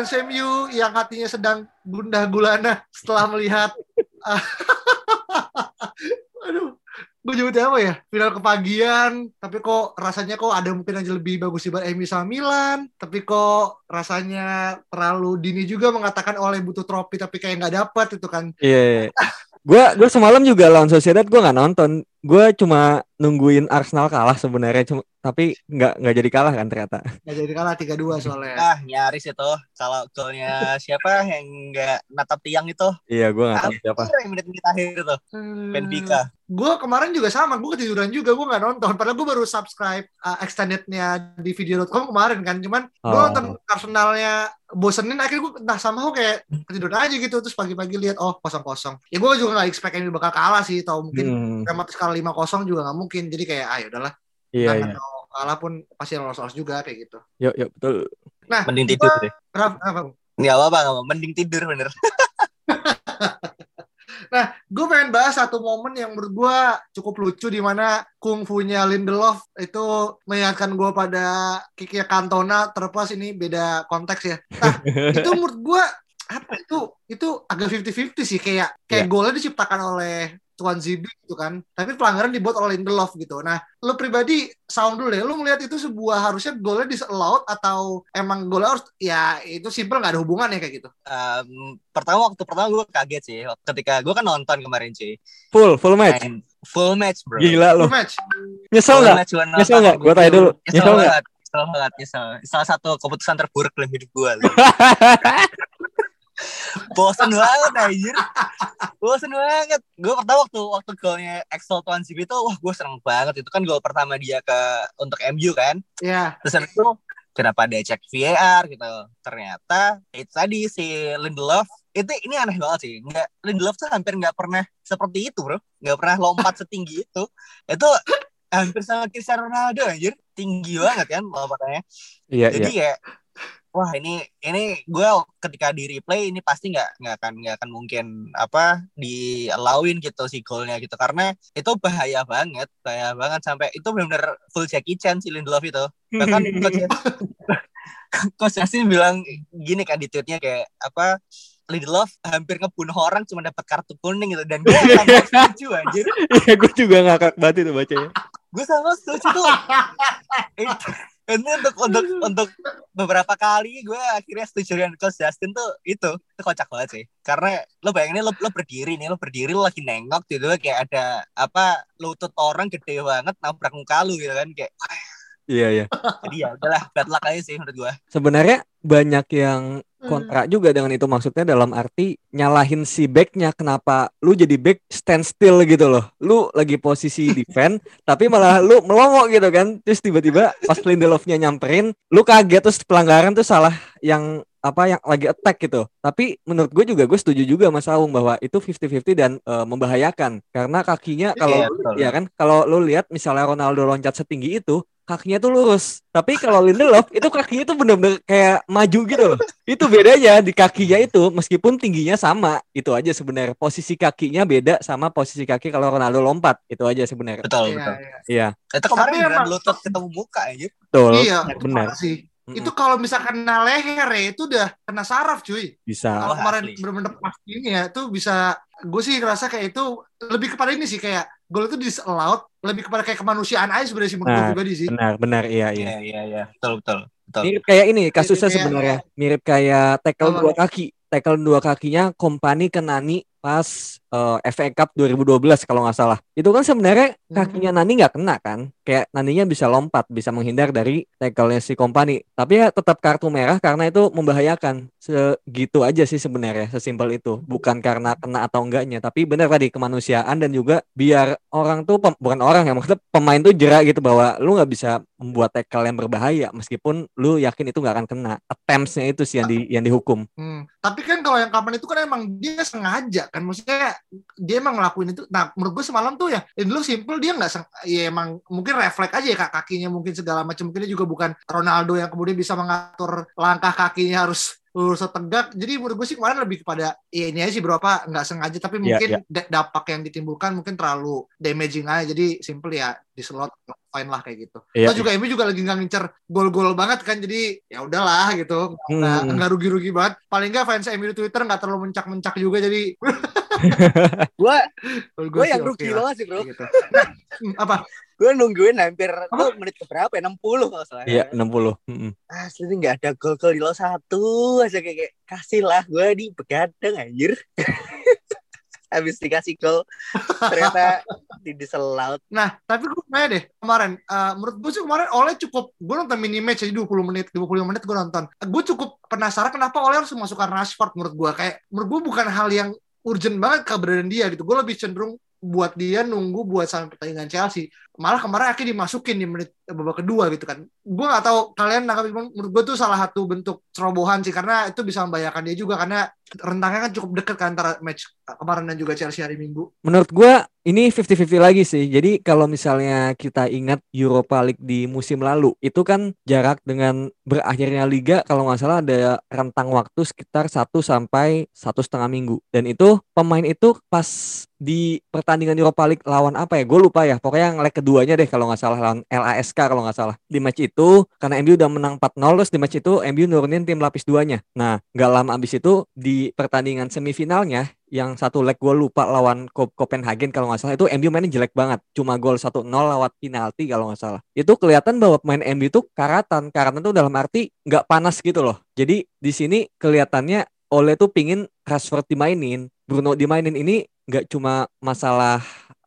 fans MU yang hatinya sedang gundah gulana setelah melihat aduh gue nyebutnya apa ya final kepagian tapi kok rasanya kok ada mungkin aja lebih bagus dibanding MU sama Milan tapi kok rasanya terlalu dini juga mengatakan oleh butuh trofi tapi kayak nggak dapat itu kan Iya. Yeah. gue gue semalam juga lawan Sociedad gue nggak nonton. Gue cuma nungguin Arsenal kalah sebenarnya cuma tapi nggak nggak jadi kalah kan ternyata. nggak jadi kalah 3-2 soalnya Ah, nyaris itu. Kalau golnya siapa yang nggak natap tiang itu? Iya gue nggak tahu siapa. Menit-menit akhir itu. Hmm. Benfica. gue kemarin juga sama gue ketiduran juga gue nggak nonton padahal gue baru subscribe uh, extendednya di video.com kemarin kan cuman gue Oh. nonton Arsenalnya bosenin akhirnya gue entah sama kok kayak ketiduran aja gitu terus pagi-pagi lihat oh kosong kosong ya gue juga nggak expect ini bakal kalah sih atau mungkin Hmm, dramatis kalah lima kosong juga nggak mungkin jadi kayak ayo udahlah iya iya. Kalah pun pasti lolos lolos juga kayak gitu Yuk yuk betul. nah Mending tidur deh. Raf, apa Nggak apa-apa, nggak apa. Mending tidur bener. Nah, gue pengen bahas satu momen yang menurut gue cukup lucu di mana kungfunya Lindelof itu mengingatkan gue pada Kiki Cantona terlepas ini beda konteks ya. Nah, itu menurut gue apa itu itu agak 50-50 sih kayak kayak Iya. golnya diciptakan oleh Tuan Zibi gitu kan. Tapi pelanggaran dibuat oleh Lindelof gitu. Nah, lu pribadi sound dulu deh. Lu ngelihat itu sebuah harusnya golnya disallowed atau emang golnya harus ya itu simple nggak ada hubungannya kayak gitu. Em, pertama waktu pertama gue kaget sih. Ketika gue kan nonton kemarin sih. Full full match. Main full match bro. Gila Full lo. match. Nyesel Full nggak? Nyesel nggak? Gue tanya dulu. Nyesel Nyesel nggak? banget. Nyesel banget. Nyesel. Salah satu keputusan terburuk dalam hidup gue. Bosen banget anjir. Bosen banget. Gue pertama waktu waktu golnya Axel Tuan Zibi itu wah gue seneng banget. Itu kan gol pertama dia ke untuk MU kan. Ya. Terus habis itu kenapa dia cek VAR gitu. Ternyata itu tadi si Lindelof itu ini aneh banget sih. Nggak, Lindelof tuh hampir nggak pernah seperti itu bro. Nggak pernah lompat setinggi itu. Itu hampir sama Cristiano Ronaldo anjir. Tinggi banget kan lompatannya. Iya Jadi iya. ya wah ini ini gue ketika di replay ini pasti nggak nggak akan nggak akan mungkin apa di allowin gitu si golnya gitu. Karena itu bahaya banget bahaya banget sampai itu benar-benar full Jackie Chan si Lindelof itu. Bahkan coach Justin bilang gini kan di tweetnya kayak apa Lindelof hampir ngebunuh orang cuma dapat kartu kuning gitu. Dan gue sama setuju anjir. Iya gue juga ngakak banget itu bacanya. gue sama setuju tuh ini untuk untuk untuk beberapa kali gue akhirnya setuju dengan coach Justin tuh itu itu kocak banget sih. Karena lo bayangin lo lo berdiri nih lo berdiri lo lagi nengok gitu kayak ada apa lutut orang gede banget nabrak muka lu gitu kan kayak Iya iya. jadi ya udahlah bad luck aja sih menurut gue Sebenarnya banyak yang kontra juga dengan itu maksudnya dalam arti nyalahin si backnya kenapa lu jadi back stand still gitu loh. Lu lagi posisi defend tapi malah lu melongo gitu kan. Terus tiba-tiba pas Lindelofnya nyamperin lu kaget terus pelanggaran tuh salah yang apa yang lagi attack gitu. Tapi menurut gue juga gue setuju juga Mas Aung bahwa itu 50-50 dan eh, membahayakan. Karena kakinya kalau Iya, lu- betul. ya kan kalau lu lihat misalnya Ronaldo loncat setinggi itu kakinya tuh lurus. Tapi kalau Lindelof itu kakinya tuh bener-bener kayak maju gitu loh. Itu bedanya di kakinya itu meskipun tingginya sama itu aja sebenarnya. Posisi kakinya beda sama posisi kaki kalau Ronaldo lompat itu aja sebenarnya. Betul Iya, betul. iya. iya. Itu kemarin Tapi emang- lutut ketemu muka aja betul Iya, benar. sih. Mm-mm. Itu kalau misalkan kena leher ya, itu udah kena saraf cuy. bisa. Kalau kemarin bener-bener pas ini ya, itu bisa gue sih ngerasa kayak itu lebih kepada ini sih kayak gol itu disallowed lebih kepada kayak kemanusiaan aja sebenarnya sih menurut gue Nah, pribadi sih. benar benar iya iya. Iya iya iya. Betul betul betul. Mirip kayak ini kasusnya Kayak- sebenarnya. mirip kayak tackle dua kaki. Tackle dua kakinya kompani ke Nani pas uh, FA Cup 2012 kalau nggak salah. Itu kan sebenarnya kakinya Nani nggak kena kan? Kayak Naninya bisa lompat, bisa menghindar dari tackle-nya si Kompani. Tapi ya tetap kartu merah karena itu membahayakan. Segitu aja sih sebenarnya, sesimpel itu. Bukan karena kena atau enggaknya, tapi benar tadi kemanusiaan dan juga biar orang tuh bukan orang ya maksudnya pemain tuh jerak gitu bahwa lu nggak bisa membuat tackle yang berbahaya meskipun lu yakin itu nggak akan kena. Attempts-nya itu sih yang di yang dihukum. Hmm. Tapi kan kalau yang kapan itu kan emang dia sengaja kan. Maksudnya dia emang ngelakuin itu. Nah menurut gue semalam tuh ya ini dulu simple dia nggak ya emang mungkin refleks aja ya kak kakinya mungkin segala macam. Mungkin dia juga bukan Ronaldo yang kemudian bisa mengatur langkah kakinya harus lurus tegak jadi menurut gue sih kemarin lebih kepada ya ini aja sih berapa nggak sengaja tapi iya, mungkin yeah, yeah. dampak yang ditimbulkan mungkin terlalu damaging aja jadi simple ya di slot fine lah kayak gitu. Yeah. juga Emi juga lagi nggak ngincer gol-gol banget kan jadi ya udahlah gitu nggak hmm. nggak rugi-rugi banget paling nggak fans Emi di Twitter nggak terlalu mencak-mencak juga jadi gue gue yang rugi okay banget sih bro gitu. nah, apa gue nungguin hampir tuh menit ke berapa ya 60 kalau salah. Iya 60 mm -hmm. asli nggak ada gol-gol di lo satu aja kayak, kayak kasih lah gue di begadang anjir. Habis dikasih gol ternyata di diselaut nah tapi gue nanya deh kemarin uh, menurut gue sih kemarin Oleh cukup gue nonton mini match jadi 20 menit 25 menit gue nonton. Gue cukup penasaran kenapa Oleh harus memasukkan Rashford menurut gue kayak menurut gue bukan hal yang urgent banget keberadaan dia gitu. Gue lebih cenderung buat dia nunggu buat sampai pertandingan Chelsea. Malah kemarin akhirnya dimasukin di menit babak kedua gitu kan. Gue nggak tahu kalian nangkap menurut gue tuh salah satu bentuk cerobohan sih karena itu bisa membahayakan dia juga karena rentangnya kan cukup dekat kan antara match kemarin dan juga Chelsea hari Minggu. Menurut gue ini 50-50 lagi sih. Jadi kalau misalnya kita ingat Europa League di musim lalu, itu kan jarak dengan berakhirnya liga kalau nggak salah ada rentang waktu sekitar 1 sampai satu setengah minggu. Dan itu pemain itu pas di pertandingan Europa League lawan apa ya? Gue lupa ya. Pokoknya yang leg keduanya deh kalau nggak salah lawan LASK kalau nggak salah. Di match itu karena MU udah menang 4-0 terus di match itu MU nurunin tim lapis duanya. Nah, nggak lama abis itu di pertandingan semifinalnya yang satu leg gue lupa lawan Copenhagen kalau nggak salah itu MU mainnya jelek banget. Cuma gol 1-0 lewat penalti kalau nggak salah. Itu kelihatan bahwa pemain MU itu karatan. Karatan tuh dalam arti nggak panas gitu loh. Jadi di sini kelihatannya oleh tuh pingin Rashford dimainin Bruno dimainin. Ini nggak cuma masalah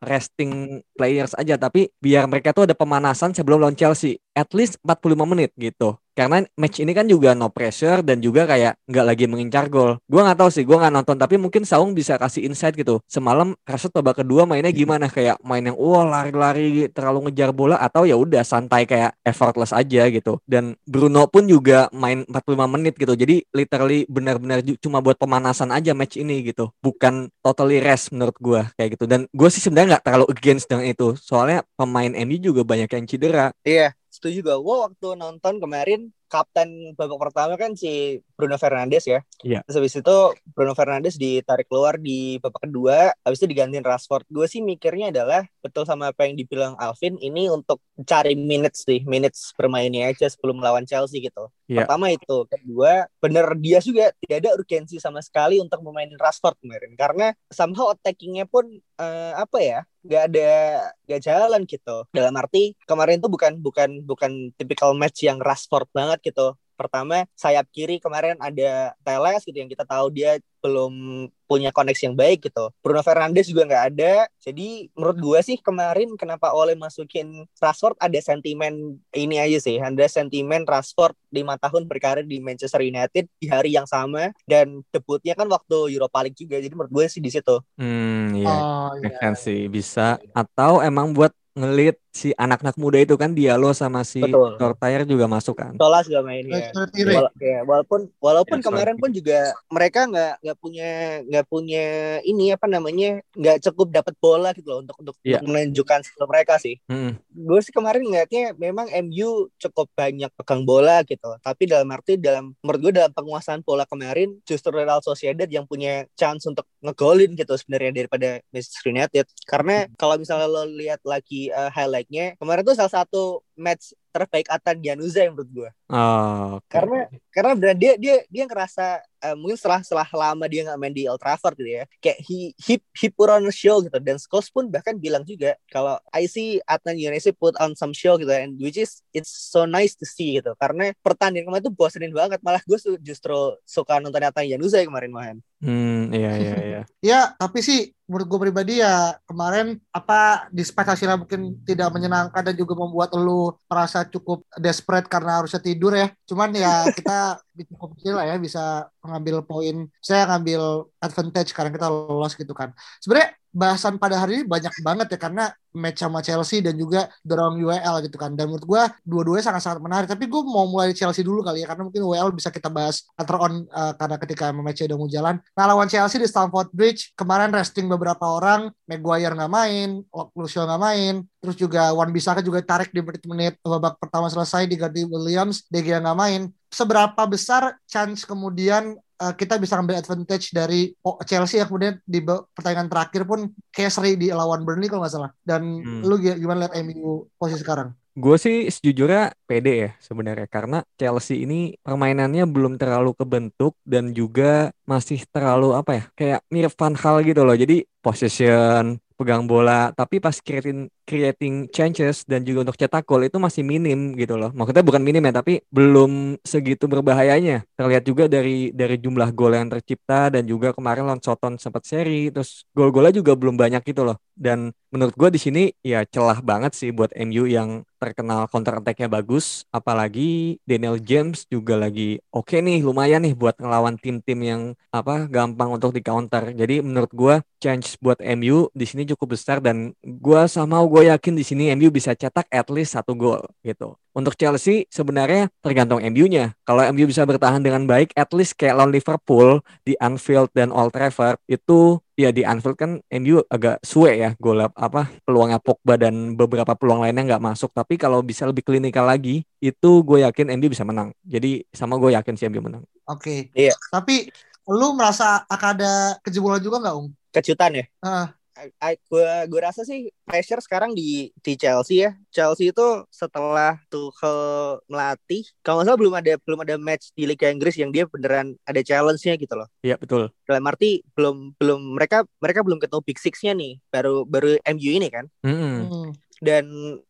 resting players aja tapi biar mereka tuh ada pemanasan sebelum lawan Chelsea at least 45 menit gitu karena match ini kan juga no pressure dan juga kayak nggak lagi mengincar gol. Gue nggak tahu sih, gue nggak nonton tapi mungkin Saung bisa kasih insight gitu. Semalam Rashford babak kedua mainnya gimana kayak main yang wah lari-lari terlalu ngejar bola atau ya udah santai kayak effortless aja gitu. Dan Bruno pun juga main 45 menit gitu. Jadi literally benar-benar cuma buat pemanasan aja match ini gitu. Bukan totally rest menurut gue kayak gitu. Dan gue sih sebenarnya nggak terlalu against dengan itu. Soalnya pemain MU juga banyak yang cedera. Iya setuju juga. Gue waktu nonton kemarin kapten babak pertama kan si Bruno Fernandes ya. Iya. Terus habis itu Bruno Fernandes ditarik keluar di babak kedua, habis itu digantiin Rashford. Gue sih mikirnya adalah betul sama apa yang dibilang Alvin, ini untuk cari minutes sih, minutes bermainnya aja sebelum melawan Chelsea gitu. Iya. Pertama itu, kedua bener dia juga tidak ada urgensi sama sekali untuk memainin Rashford kemarin karena somehow attackingnya pun uh, apa ya nggak ada nggak jalan gitu. Dalam arti kemarin tuh bukan bukan bukan typical match yang Rashford banget gitu pertama sayap kiri kemarin ada Teles gitu yang kita tahu dia belum punya koneksi yang baik gitu. Bruno Fernandes juga nggak ada. Jadi menurut gue sih kemarin kenapa oleh masukin Rashford ada sentimen ini aja sih. Ada sentimen Rashford lima tahun berkarir di Manchester United di hari yang sama dan debutnya kan waktu Europa League juga. Jadi menurut gue sih di situ. Hmm, iya. Oh, iya. sih bisa. Atau emang buat ngelit si anak-anak muda itu kan dialog sama si Tortair juga masuk kan. Tolas juga main ya. Wala ya walaupun walaupun ya, kemarin pun juga mereka nggak nggak punya nggak punya ini apa namanya nggak cukup dapat bola gitu loh untuk untuk, ya. untuk menunjukkan skill mereka sih. Hmm. Gue sih kemarin ngeliatnya memang MU cukup banyak pegang bola gitu. Tapi dalam arti dalam menurut gue dalam penguasaan bola kemarin justru Real Sociedad yang punya chance untuk ngegolin gitu sebenarnya daripada Manchester United. Karena kalau misalnya lo lihat lagi uh, highlight baiknya kemarin tuh salah satu match terbaik Atan Gianuza yang menurut gue. Oh, okay. Karena karena benar dia dia dia ngerasa uh, mungkin setelah setelah lama dia nggak main di Old Trafford gitu ya, kayak he he, he put on a show gitu dan Scholes pun bahkan bilang juga kalau I see Atan Gianuza put on some show gitu and which is it's so nice to see gitu karena pertandingan kemarin tuh bosenin banget malah gue justru suka nonton Atan Gianuza kemarin main. Hmm, iya iya iya. Ya, tapi sih menurut gue pribadi ya kemarin apa dispatch hasilnya mungkin tidak menyenangkan dan juga membuat lu merasa cukup desperate karena harusnya tidur ya. Cuman ya kita cukup kecil lah ya bisa mengambil poin. Saya ngambil advantage karena kita lolos gitu kan. Sebenarnya bahasan pada hari ini banyak banget ya karena match sama Chelsea dan juga dorong UEL gitu kan. Dan menurut gue dua-duanya sangat-sangat menarik. Tapi gue mau mulai Chelsea dulu kali ya karena mungkin UEL bisa kita bahas later on uh, karena ketika match udah mau jalan. Nah lawan Chelsea di Stamford Bridge kemarin resting beberapa orang, Maguire nggak main, Lucio nggak main, terus juga Wan Bisaka juga tarik di menit-menit babak pertama selesai diganti Williams, De Gea nggak main. Seberapa besar chance kemudian uh, kita bisa ambil advantage dari Chelsea yang kemudian di pertandingan terakhir pun kayak seri di lawan Burnley kalau nggak salah. Dan hmm. lu gimana lihat MU posisi sekarang? Gue sih sejujurnya pede ya sebenarnya karena Chelsea ini permainannya belum terlalu kebentuk dan juga masih terlalu apa ya kayak mirip Van Hal gitu loh. Jadi possession, pegang bola tapi pas creating creating chances dan juga untuk cetak gol itu masih minim gitu loh. Maksudnya bukan minim ya tapi belum segitu berbahayanya. Terlihat juga dari dari jumlah gol yang tercipta dan juga kemarin lawan Soton sempat seri terus gol-golnya juga belum banyak gitu loh. Dan menurut gue di sini ya celah banget sih buat MU yang terkenal counter attack-nya bagus apalagi Daniel James juga lagi oke okay nih lumayan nih buat ngelawan tim-tim yang apa gampang untuk di counter. Jadi menurut gue chance buat MU di sini cukup besar dan gue sama gue yakin di sini MU bisa cetak at least satu gol gitu. Untuk Chelsea sebenarnya tergantung MU-nya. Kalau MU bisa bertahan dengan baik, at least kayak lawan Liverpool di Anfield dan Old Trafford itu ya di Anfield kan MU agak suwe ya gol apa peluangnya Pogba dan beberapa peluang lainnya nggak masuk. Tapi kalau bisa lebih klinikal lagi, itu gue yakin MU bisa menang. Jadi sama gue yakin si MU menang. Oke. Okay. Iya. Tapi lu merasa akan ada kejebolan juga nggak, Ung? Kejutan ya? Uh gue gue rasa sih pressure sekarang di di Chelsea ya. Chelsea itu setelah Tuchel melatih, kalau nggak salah belum ada belum ada match di Liga Inggris yang dia beneran ada challenge-nya gitu loh. Iya betul. Dalam arti belum belum mereka mereka belum ketemu Big Six-nya nih, baru baru MU ini kan. Mm -hmm. Dan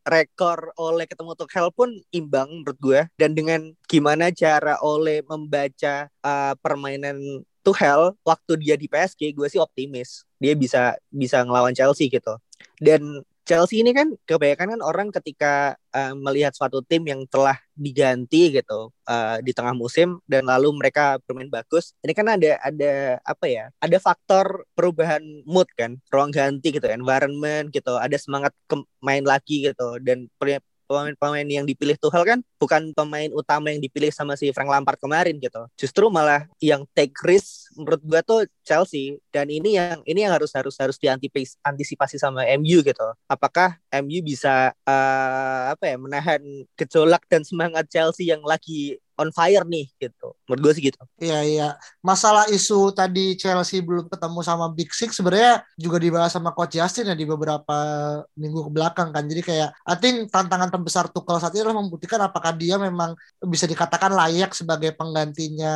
rekor oleh ketemu Tuchel pun imbang menurut gue. Dan dengan gimana cara oleh membaca uh, permainan Tuchel waktu dia di PSG gue sih optimis dia bisa bisa ngelawan Chelsea gitu dan Chelsea ini kan kebanyakan kan orang ketika uh, melihat suatu tim yang telah diganti gitu uh, di tengah musim dan lalu mereka bermain bagus ini kan ada ada apa ya ada faktor perubahan mood kan ruang ganti gitu environment gitu ada semangat main lagi gitu dan pemain-pemain yang dipilih Tuchel kan bukan pemain utama yang dipilih sama si Frank Lampard kemarin gitu. Justru malah yang take risk menurut gua tuh Chelsea dan ini yang ini yang harus harus harus diantisipasi sama MU gitu. Apakah MU bisa uh, apa ya menahan gejolak dan semangat Chelsea yang lagi on fire nih gitu. Menurut gue sih gitu. Iya iya. Masalah isu tadi Chelsea belum ketemu sama Big Six sebenarnya juga dibahas sama Coach Justin ya di beberapa minggu ke belakang kan. Jadi kayak I think tantangan terbesar Tuchel saat ini adalah membuktikan apakah dia memang bisa dikatakan layak sebagai penggantinya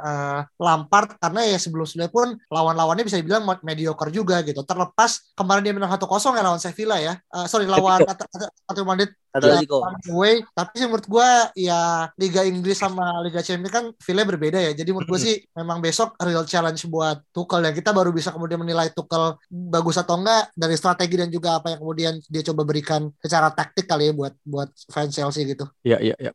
uh, Lampard karena ya sebelum-sebelumnya pun lawan-lawannya bisa dibilang mediocre juga gitu. Terlepas kemarin dia menang 1-0 ya lawan Sevilla ya. Uh, sorry lawan Atletico Madrid Atletico. Way. Tapi sih menurut gue ya Liga Inggris sama Liga Champions kan feel berbeda ya. Jadi menurut gue sih memang besok real challenge buat Tuchel ya. Kita baru bisa kemudian menilai Tuchel bagus atau enggak dari strategi dan juga apa yang kemudian dia coba berikan secara taktik kali ya buat buat fans Chelsea gitu. Iya iya iya.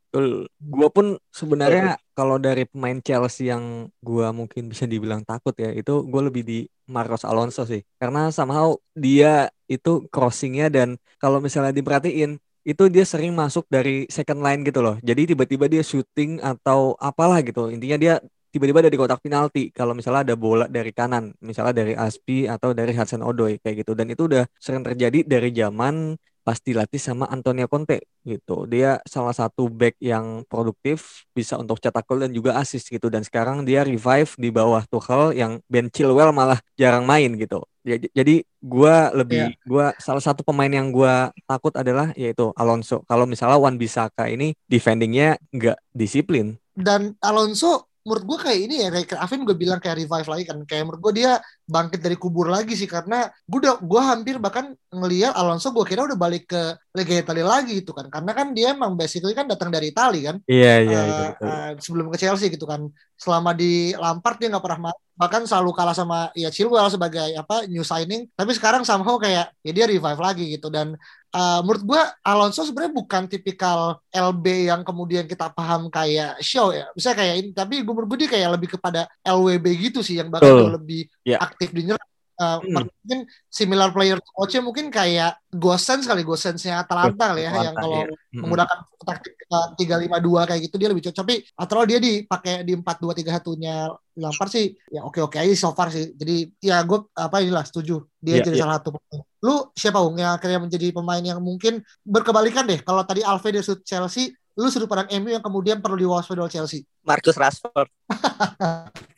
Gue pun sebenarnya kalau dari pemain Chelsea yang gue mungkin bisa dibilang takut ya itu gue lebih di Marcos Alonso sih karena somehow dia itu crossingnya dan kalau misalnya diperhatiin itu dia sering masuk dari second line gitu loh. Jadi tiba-tiba dia shooting atau apalah gitu. Intinya dia tiba-tiba ada di kotak penalti kalau misalnya ada bola dari kanan, misalnya dari Aspi atau dari Hudson Odoi kayak gitu. Dan itu udah sering terjadi dari zaman pas dilatih sama Antonio Conte gitu. Dia salah satu back yang produktif, bisa untuk cetak gol dan juga assist gitu. Dan sekarang dia revive di bawah Tuchel yang Ben Chilwell malah jarang main gitu. Ya, jadi gue lebih yeah. gue salah satu pemain yang gue takut adalah yaitu Alonso. Kalau misalnya Wan Bisaka ini defendingnya nggak disiplin. Dan Alonso menurut gue kayak ini ya kayak Avin gue bilang kayak revive lagi kan kayak menurut gue dia bangkit dari kubur lagi sih karena gue udah gue hampir bahkan ngeliat Alonso gue kira udah balik ke Liga Italia lagi gitu kan. Karena kan dia emang basically kan datang dari Italia kan. Iya iya Eh, itu betul. eh, sebelum ke Chelsea gitu kan. Selama di Lampard dia nggak pernah ma- bahkan selalu kalah sama ya Chilwell sebagai apa new signing. Tapi sekarang somehow kayak ya dia revive lagi gitu dan eh, menurut gua Alonso sebenarnya bukan tipikal LB yang kemudian kita paham kayak show ya. Bisa kayak ini tapi gue menurut gue dia kayak lebih kepada LWB gitu sih yang Betul. jauh lebih Ya. aktif di nyerang. Eh, Hmm. mungkin similar player to coach mungkin kayak Gosens kali Gosensnya Atalanta kali ya yang Atalanta, kalau iya. Mm-mm. menggunakan taktik tiga lima dua kayak gitu dia lebih cocok tapi atau dia dipakai di empat dua tiga satunya Lampard sih ya oke oke aja so far sih jadi ya gue apa inilah setuju dia Iya, jadi iya. salah satu pemain lu siapa Ung yang akhirnya menjadi pemain yang mungkin berkebalikan deh kalau tadi Alve dari Chelsea lu sudut pandang MU yang kemudian perlu diwaspadai oleh Chelsea Marcus Rashford.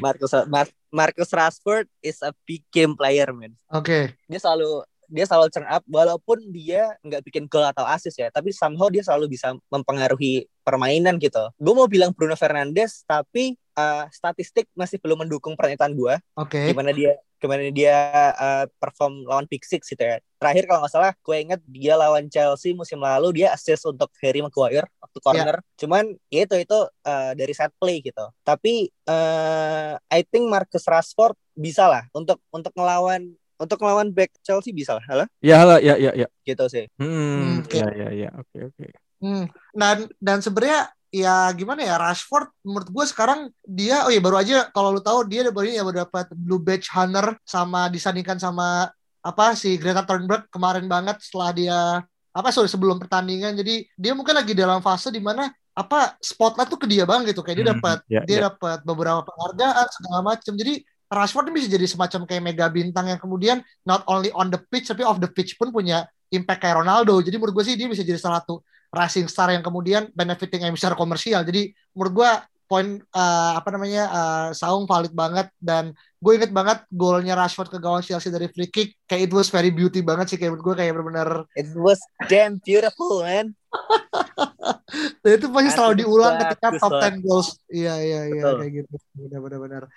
Marcus Mar- Marcus Rashford is a big game player, man. oke Dia selalu dia selalu turn up walaupun dia nggak bikin gol atau assist ya, tapi somehow dia selalu bisa mempengaruhi permainan gitu. Gue mau bilang Bruno Fernandes, tapi uh, statistik masih belum mendukung pernyataan gue. oke Gimana dia gimana dia uh, perform lawan Big Six gitu ya. Terakhir kalau nggak salah, gue inget dia lawan Chelsea musim lalu dia assist untuk Harry Maguire waktu corner. Cuman ya itu itu uh, dari set play gitu. Tapi uh, I think Marcus Rashford bisa lah untuk untuk ngelawan untuk ngelawan back Chelsea bisa lah, Halo? Ya halo ya ya ya. gitu sih. Hmm, oke. ya ya ya oke oke. Hmm. Dan dan sebenarnya ya gimana ya Rashford menurut gue sekarang dia oh ya baru aja kalau lu tahu dia baru ini ya baru dapat blue badge hunter sama disandingkan sama apa si Greta Thunberg kemarin banget setelah dia apa sorry sebelum pertandingan jadi dia mungkin lagi dalam fase di mana apa spotlight tuh ke dia banget gitu kayak dia Hmm, dapat ya, dia ya. dapat beberapa penghargaan segala macam jadi Rashford ini bisa jadi semacam kayak mega bintang yang kemudian not only on the pitch tapi off the pitch pun punya impact kayak Ronaldo. Jadi menurut gue sih dia bisa jadi salah satu rising star yang kemudian benefiting MU secara komersial. Jadi menurut gue poin eh, apa namanya eh, Saung valid banget dan gue inget banget golnya Rashford ke gawang Chelsea dari free kick kayak it was very beauty banget sih kayak menurut gue kayak benar-benar It was damn beautiful, man. dan itu pasti selalu diulang ketika top banget. 10 goals. Iya iya iya kayak gitu. Benar-benar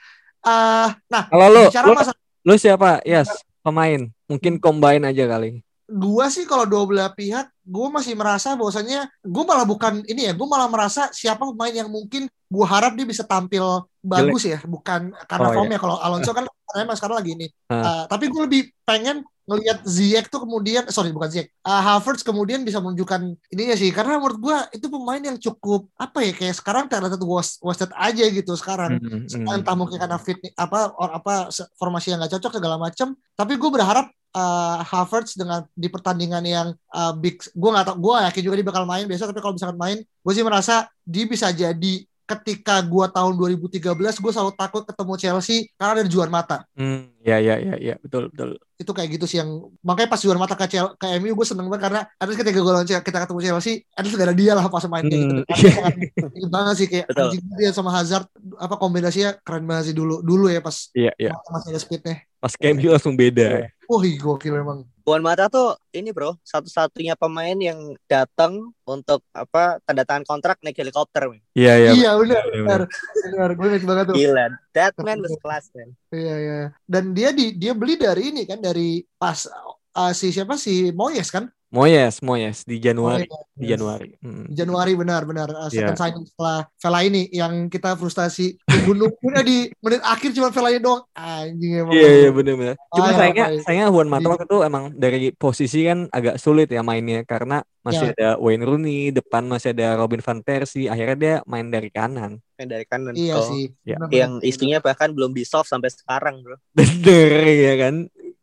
Eh, nah Kalau lu, lu, masalah lu siapa? Yes, pemain. Mungkin combine aja kali. gua sih kalau dua belah pihak gua masih merasa bahwasannya gua malah bukan ini ya gua malah merasa siapa pemain yang mungkin gua harap dia bisa tampil bagus ya bukan karena Oh, formnya. kalau Alonso kan emang sekarang lagi ini. Uh, tapi gue lebih pengen ngelihat Ziyech tuh kemudian sorry bukan Ziyech. Uh, Havertz kemudian bisa menunjukkan ininya sih. Karena menurut gua itu pemain yang cukup apa ya kayak sekarang talented was wasted aja gitu sekarang. Hmm, hmm. entah mungkin karena fit apa or apa formasi yang nggak cocok segala macam tapi gue berharap uh, Havertz dengan di pertandingan yang uh, big gue nggak tahu gue yakin juga dia bakal main biasa tapi kalau misalkan main gue sih merasa dia bisa jadi ketika gue tahun 2013 gue selalu takut ketemu Chelsea karena ada juara mata Hmm, ya ya ya ya betul betul. itu kayak gitu sih yang makanya pas juara mata ke, Chel- ke MU gue seneng banget karena least ketika gue lawan kita ketemu Chelsea gak ada dia lah pas main kayak gitu Hmm. Karena sangat ini banget sih kayak Betul. anjing dia sama Hazard apa kombinasinya keren banget sih dulu dulu ya pas Iya iya. masih ada speednya Pas KMU langsung beda. Wah, gokil emang. Juan Mata tuh ini bro, satu-satunya pemain yang datang untuk apa tanda tangan kontrak naik helikopter. Man. Iya iya. Iya, benar, benar, benar. Benar, gue ingat banget tuh. Gila, that man was class man. Iya, iya. Dan dia di dia beli dari ini kan dari pas uh, si siapa si Moyes kan? Moyes, Moyes di Januari, Moyes. di Januari. Hmm. Januari benar benar uh, second Iya. signing setelah Vela ini yang kita frustasi nunggu-nunggunya di menit akhir cuma Vela ini doang anjing emang Iya iya benar-benar. Cuma Ah, iya, sayangnya ya? sayangnya Juan Mata Di- waktu itu emang dari posisi kan agak sulit ya mainnya karena masih Ya. ada Wayne Rooney, depan masih ada Robin van Persie, akhirnya dia main dari kanan. Yang dari kanan. iya Oh, sih Ya. Benar, Yang istrinya bahkan belum di soft sampai sekarang bro. Bener ya kan?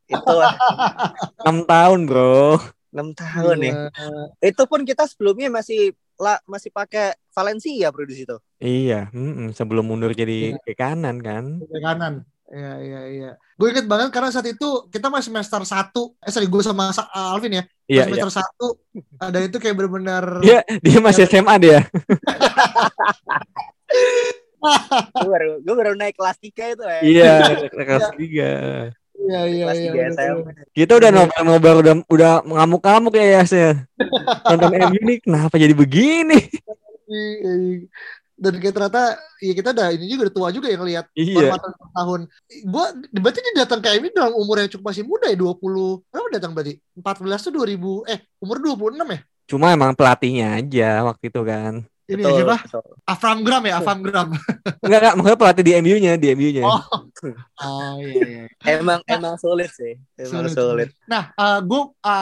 Itu 6 tahun, Bro. Enam tahun ya. Iya. Itu pun kita sebelumnya masih lah masih pakai Valencia bro di situ. Iya, mm-mm, sebelum mundur jadi Iya. ke kanan kan. ke kanan. Iya iya iya. Gue inget banget karena saat itu kita masih semester 1 Eh sorry gue sama Sa- Alvin ya. Iya, iya. semester 1 Dan itu kayak bener-bener Dia dia masih SMA dia. Gue baru gue baru naik kelas 3 itu ya. Iya, kelas 3. Iya iya iya. 3 bener-bener. SMP. Kita udah nobar-nobar udah udah ngamuk-ngamuk ya ya. Nonton MU nih kenapa jadi begini? Iya, iya. dan kayak ternyata ya kita udah ini juga udah tua juga yang lihat Iya. tahun. Gua berarti dia datang ke MU dalam umur yang cukup masih muda ya 20 berapa datang berarti? 14 tuh 2000 eh umur 26 ya? Cuma emang pelatihnya aja waktu itu kan. Ini Betul, siapa? betul. Afram Gram ya, Afram Gram. Enggak enggak, maksudnya pelatih di MU-nya, di MU-nya. Oh. Oh iya iya. Emang emang sulit sih. Emang Sulit, sulit. Nah, gue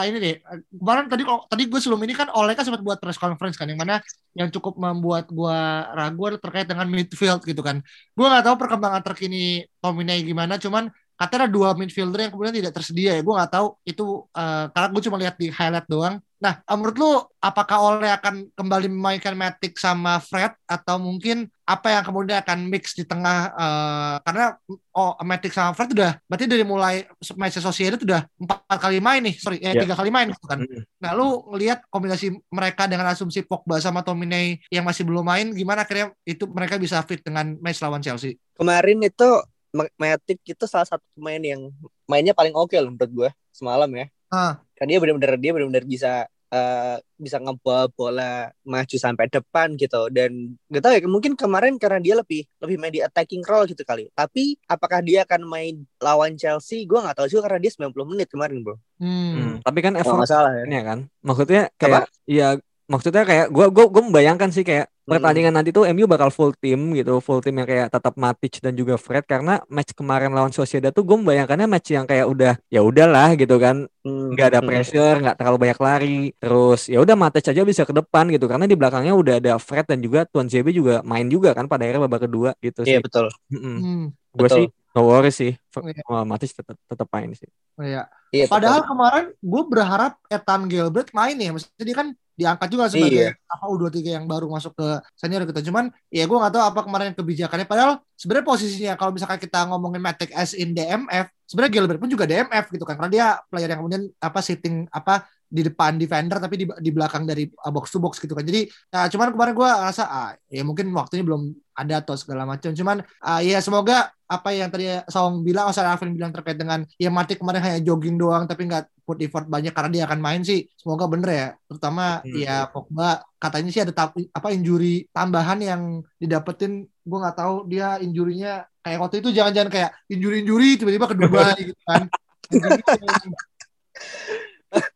ini deh eh, kemarin tadi kalau tadi gue sebelum ini kan Oleh kan sempat buat press conference kan yang mana yang cukup membuat gue ragu adalah terkait dengan midfield gitu kan. Gue nggak tahu perkembangan terkini Tomine gimana, cuman katanya ada dua midfielder yang kemudian tidak tersedia ya. Gue nggak tahu itu eh, karena gue cuma lihat di highlight doang. Nah, eh, menurut lu apakah Oleh akan kembali memainkan Matic sama Fred atau mungkin apa yang kemudian akan mix di tengah eh, karena oh Matic sama Fred udah berarti dari mulai match Sociedad udah empat kali main nih sorry eh, Ya. tiga kali main gitu kan nah lu ngelihat kombinasi mereka dengan asumsi Pogba sama Tomine yang masih belum main gimana akhirnya itu mereka bisa fit dengan match lawan Chelsea Kemarin itu Matic itu salah satu pemain yang mainnya paling oke loh menurut gue semalam ya. ah. Kan dia benar-benar dia benar-benar bisa eh, bisa ngebawa bola maju sampai depan gitu. Dan gak tahu ya mungkin kemarin karena dia lebih lebih main di attacking role gitu kali. Tapi apakah dia akan main lawan Chelsea? Gue nggak tahu juga karena dia 90 menit kemarin bro. Hmm. Hmm, Tapi kan effort nggak salah ya. Ya kan. Maksudnya kayak ya maksudnya kayak gua gua gua membayangkan sih kayak Hmm. pertandingan nanti tuh MU bakal full tim gitu, full tim yang kayak tetap Matic dan juga Fred karena match kemarin lawan Sociedad tuh gue membayangkannya match yang kayak udah ya udahlah gitu kan, Hmm, nggak ada hmm. pressure, nggak terlalu banyak lari, terus ya udah Matic aja bisa ke depan gitu karena di belakangnya udah ada Fred dan juga Tuan ZB juga main juga kan pada akhirnya babak kedua gitu iya sih. betul Hmm. Gue sih no worry sih, Iya. oh, Matic tetap tetap main sih. Iya. iya Padahal betul. kemarin gue berharap Ethan Gilbert main ya, maksudnya dia kan diangkat juga sebagai Iya. apa U23 yang baru masuk ke senior gitu. Cuman ya gue nggak tahu apa kemarin kebijakannya. Padahal sebenarnya posisinya kalau misalkan kita ngomongin Matic as in DMF, sebenarnya Gilbert pun juga DMF gitu kan, karena dia player yang kemudian apa sitting apa di depan defender tapi di, di belakang dari uh, box to box gitu kan. Jadi nah, cuman kemarin gue rasa ah, ya mungkin waktunya belum ada atau segala macam. Cuman ah, ya semoga apa yang tadi Song bilang, Oscar Alvin bilang terkait dengan ya Matic kemarin hanya jogging doang tapi nggak put effort banyak karena dia akan main sih. Semoga bener ya. Terutama Hmm. ya Pogba katanya sih ada ta- apa injury tambahan yang didapetin. Gue nggak tahu dia injurinya kayak waktu itu jangan-jangan kayak injuri-injuri tiba-tiba ke Dubai gitu kan.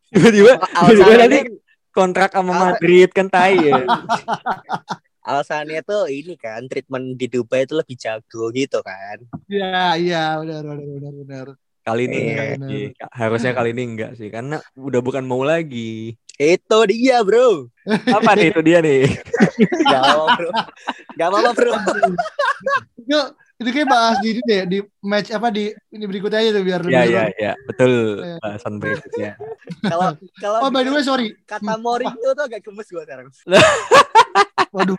Tiba-tiba Alasannya tiba-tiba nanti kan- kontrak sama Madrid kan tai ya. alasannya tuh ini kan treatment di Dubai itu lebih jago gitu kan Iya, iya, benar, benar, benar, benar. Kali ini Iya, enggak benar. sih. Harusnya kali ini enggak sih karena udah bukan mau lagi. itu dia bro Apa nih itu dia nih? Gak apa bro Gak apa bro Itu, kayak bahas di ini deh, di match apa di ini berikutnya aja tuh biar lebih Ya seru. ya ya, betul Iya. bahasan berikutnya. Kalau kalau Oh by the way sorry. kata Mourinho tuh agak gemes gue sekarang Waduh.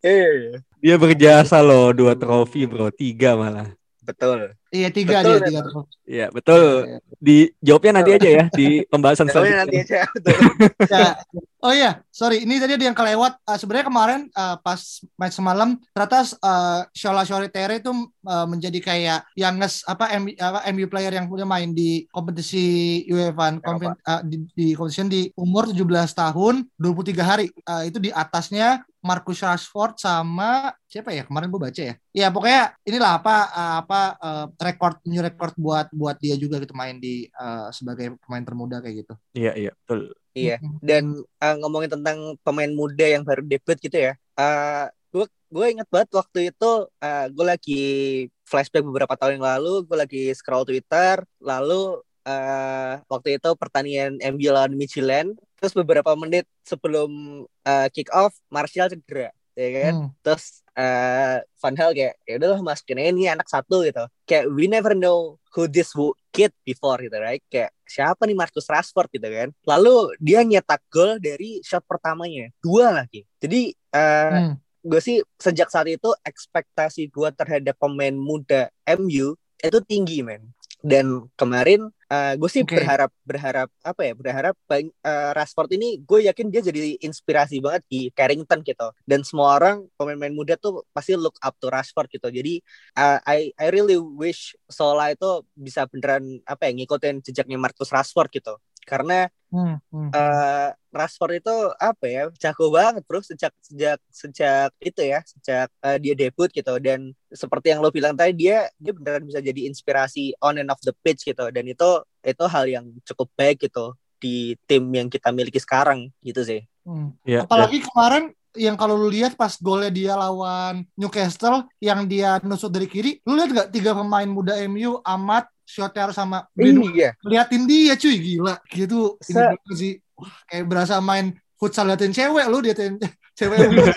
Eh Dia berjasa loh dua trofi bro, tiga malah. betul Iya tiga Betul, dia tiga. Iya betul. Dijawabnya nanti aja ya di pembahasan Pokoknya nanti selanjutnya. aja betul Ya. Oh iya, sorry. Ini tadi ada yang kelewat. Eh, Sebenarnya kemarin eh, pas match semalam ternyata uh, Shola Tere itu eh, menjadi kayak youngest apa, M, apa MU player yang punya main di kompetisi UEFA konven- eh, di, di competition di umur 17 tahun 23 hari. Eh, itu di atasnya Marcus Rashford sama siapa ya kemarin gue baca ya ya pokoknya inilah apa apa eh, rekor new record buat buat dia juga gitu main di eh, sebagai pemain termuda kayak gitu. Iya iya betul. Iya dan eh, ngomongin tentang pemain muda yang baru debut gitu ya gue gue inget banget waktu itu gue lagi flashback beberapa tahun yang lalu gue lagi scroll Twitter lalu eh, waktu itu pertandingan MU lawan Midtjylland terus beberapa menit sebelum eh, kick off Martial cedera ya kan? Hmm. terus eh Van Hal kayak ya udahlah masukin aja ini anak satu gitu. Kayak we never know who this kid before gitu right? Kayak siapa nih Marcus Rashford gitu kan? Lalu dia nyetak gol dari shot pertamanya. Dua lagi. Jadi eh Hmm. gue sih sejak saat itu ekspektasi gue terhadap pemain muda MU itu tinggi men dan kemarin gue sih Oke. berharap berharap apa ya berharap eh, Rashford ini gue yakin dia jadi inspirasi banget di Carrington gitu. Dan semua orang pemain-pemain muda tuh pasti look up to Rashford gitu. Jadi eh, I I really wish Sola itu bisa beneran apa ya ngikutin jejaknya Marcus Rashford gitu karena Hmm, hmm. eh Rashford itu apa ya jago banget bro sejak sejak sejak itu ya sejak eh, dia debut gitu dan seperti yang lo bilang tadi dia dia beneran bisa jadi inspirasi on and off the pitch gitu dan itu itu hal yang cukup baik gitu di tim yang kita miliki sekarang gitu sih Hmm. Ya, Apalagi kemarin yang kalau lu lihat pas golnya dia lawan Newcastle yang dia nusuk dari kiri, lu lihat gak tiga pemain muda MU Amat, Shoter sama Beno. Iya. Liatin dia cuy. Gila. Gitu. Ini Se- sih. Wah, kayak berasa main futsal liatin cewek lu liatin cewek lu.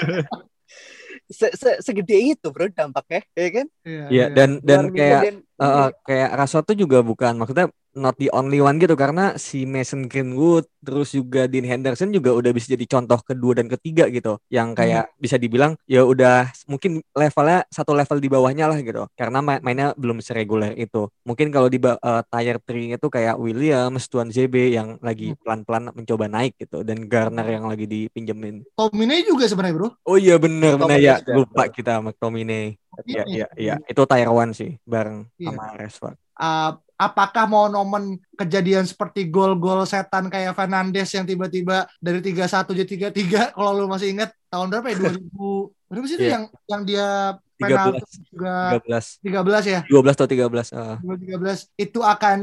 Se -se segede itu bro dampaknya. Ya kan? Iya, Iya, iya. dan dan Luar kayak dan- eh, eh, kayak Rashford tuh juga bukan. Maksudnya not the only one gitu karena si Mason Greenwood terus juga Dean Henderson juga udah bisa jadi contoh kedua dan ketiga gitu. Yang kayak bisa dibilang ya udah mungkin levelnya satu level di bawahnya lah gitu. Karena main mainnya belum sereguler itu. Mungkin kalau di eh, tier 3 itu kayak Williams, Tuan ZB yang lagi pelan-pelan mencoba naik gitu. Dan Garner yang lagi dipinjemin. Tomine juga sebenarnya bro. Oh iya bener bener. Ya lupa kita McTominay Iya Iya. iya iya. Itu tier 1 sih bareng Iya. sama Rashford. Uh, apakah mau nomen kejadian seperti gol-gol setan kayak Fernandes yang tiba-tiba dari 3-1 jadi 3-3 kalau lu masih ingat tahun berapa ya 2000 berapa sih itu Iya. yang yang dia 13. penalti juga 13 13 ya 12 atau 13 eh. 2013 itu akan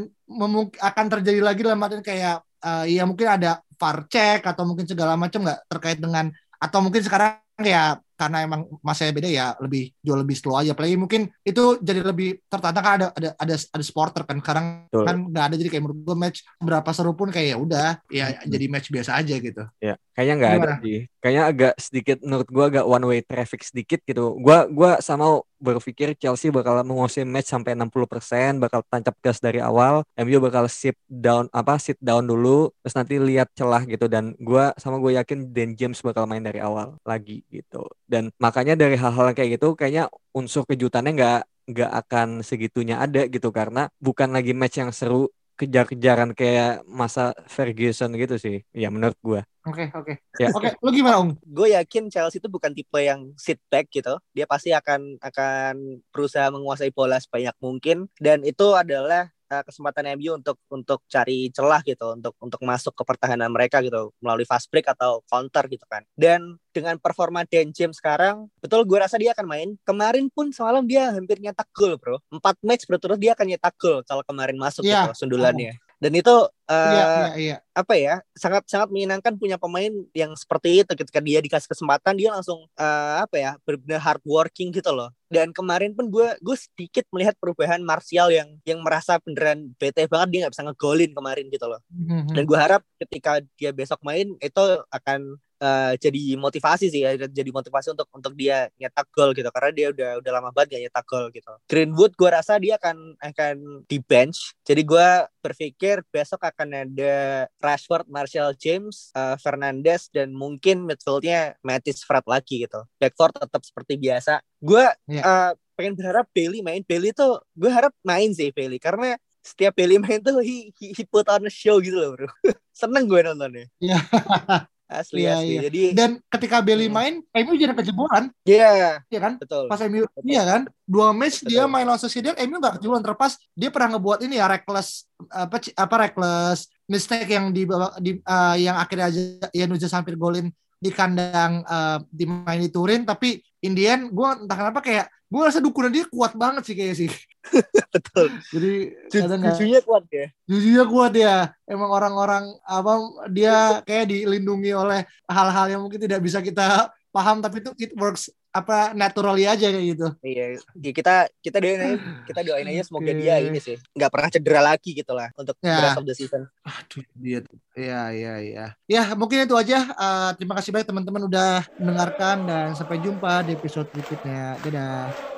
akan terjadi lagi dalam artian kayak eh, ya mungkin ada VAR check atau mungkin segala macam nggak terkait dengan atau mungkin sekarang ya karena emang masanya beda ya lebih jual lebih slow aja play mungkin itu jadi lebih tertantang kan ada ada ada ada supporter kan sekarang Betul. kan nggak ada jadi kayak menurut gue match berapa seru pun kayak ya udah ya Hmm. jadi match biasa aja gitu Ya, kayaknya nggak ada sih. Kayaknya agak sedikit menurut gua agak one way traffic sedikit gitu. Gua gua sama berpikir Chelsea bakal menguasai match sampai 60%, bakal tancap gas dari awal. MU bakal sit down apa sit down dulu terus nanti lihat celah gitu dan gua sama gue yakin Dan James bakal main dari awal lagi gitu. Dan makanya dari hal-hal yang kayak gitu kayaknya unsur kejutannya nggak nggak akan segitunya ada gitu karena bukan lagi match yang seru kejar-kejaran kayak masa Ferguson gitu sih. Ya menurut gua. oke oke Ya. oke lu gimana Ung gue yakin Chelsea itu bukan tipe yang sit back gitu. Dia pasti akan akan berusaha menguasai bola sebanyak mungkin dan itu adalah uh, kesempatan MU untuk untuk cari celah gitu untuk untuk masuk ke pertahanan mereka gitu melalui fast break atau counter gitu kan. Dan dengan performa Dan James sekarang, betul gue rasa dia akan main. Kemarin pun semalam dia hampir nyetak gol, Bro. Empat match berturut dia akan nyetak gol kalau kemarin masuk Iya. gitu sundulannya. Dan itu uh, iya iya iya. apa ya sangat sangat menyenangkan punya pemain yang seperti itu ketika dia dikasih kesempatan dia langsung eh, apa ya benar-benar hard working gitu loh. Dan kemarin pun gue gue sedikit melihat perubahan Martial yang yang merasa beneran bete banget dia nggak bisa ngegolin kemarin gitu loh. Mhm. dan gue harap ketika dia besok main itu akan eh, jadi motivasi sih ya jadi motivasi untuk untuk dia nyetak gol gitu. Karena dia udah udah lama banget gak nyetak gol gitu. Greenwood gue rasa dia akan akan di bench. Jadi gue berpikir besok akan ada Rashford, Martial James, eh, Fernandes dan mungkin midfieldnya Mattis Fred lagi gitu. Backfour tetap seperti biasa. Gue Iya. eh, pengen berharap Bailey main. Bailey tuh gue harap main sih Bailey. Karena setiap Bailey main tuh he, he, he put on a show gitu loh bro. Seneng gue nontonnya. Iya. asli Iya, asli. iya. jadi dan ketika Bailey Hmm. main MU jadi kejebolan. Ya ya kan? Betul. Pas MU iya kan? Dua match dia Betul. main lawan Sociedad MU nggak kejebolan. Terpas dia pernah ngebuat ini ya reckless apa apa reckless mistake yang di, di eh, yang akhirnya aja ya Nuzas hampir golin di kandang eh, di main di Turin. Tapi Indian gue entah kenapa kayak gue rasa dukungan dia kuat banget sih kayak sih. Betul. Jadi jujunya kuat ya? Jujurnya kuat ya. Emang orang-orang apa dia kayak dilindungi oleh hal-hal yang mungkin tidak bisa kita paham tapi itu it works apa naturally aja kayak gitu iya ya kita kita doain aja kita doain aja semoga Oke. dia ini sih nggak pernah cedera lagi gitu lah untuk Ya. the rest of the season Aduh, dia tuh. Ya, ya, ya. Ya, mungkin itu aja. Eh, terima kasih banyak teman-teman udah mendengarkan dan sampai jumpa di episode berikutnya. Dadah.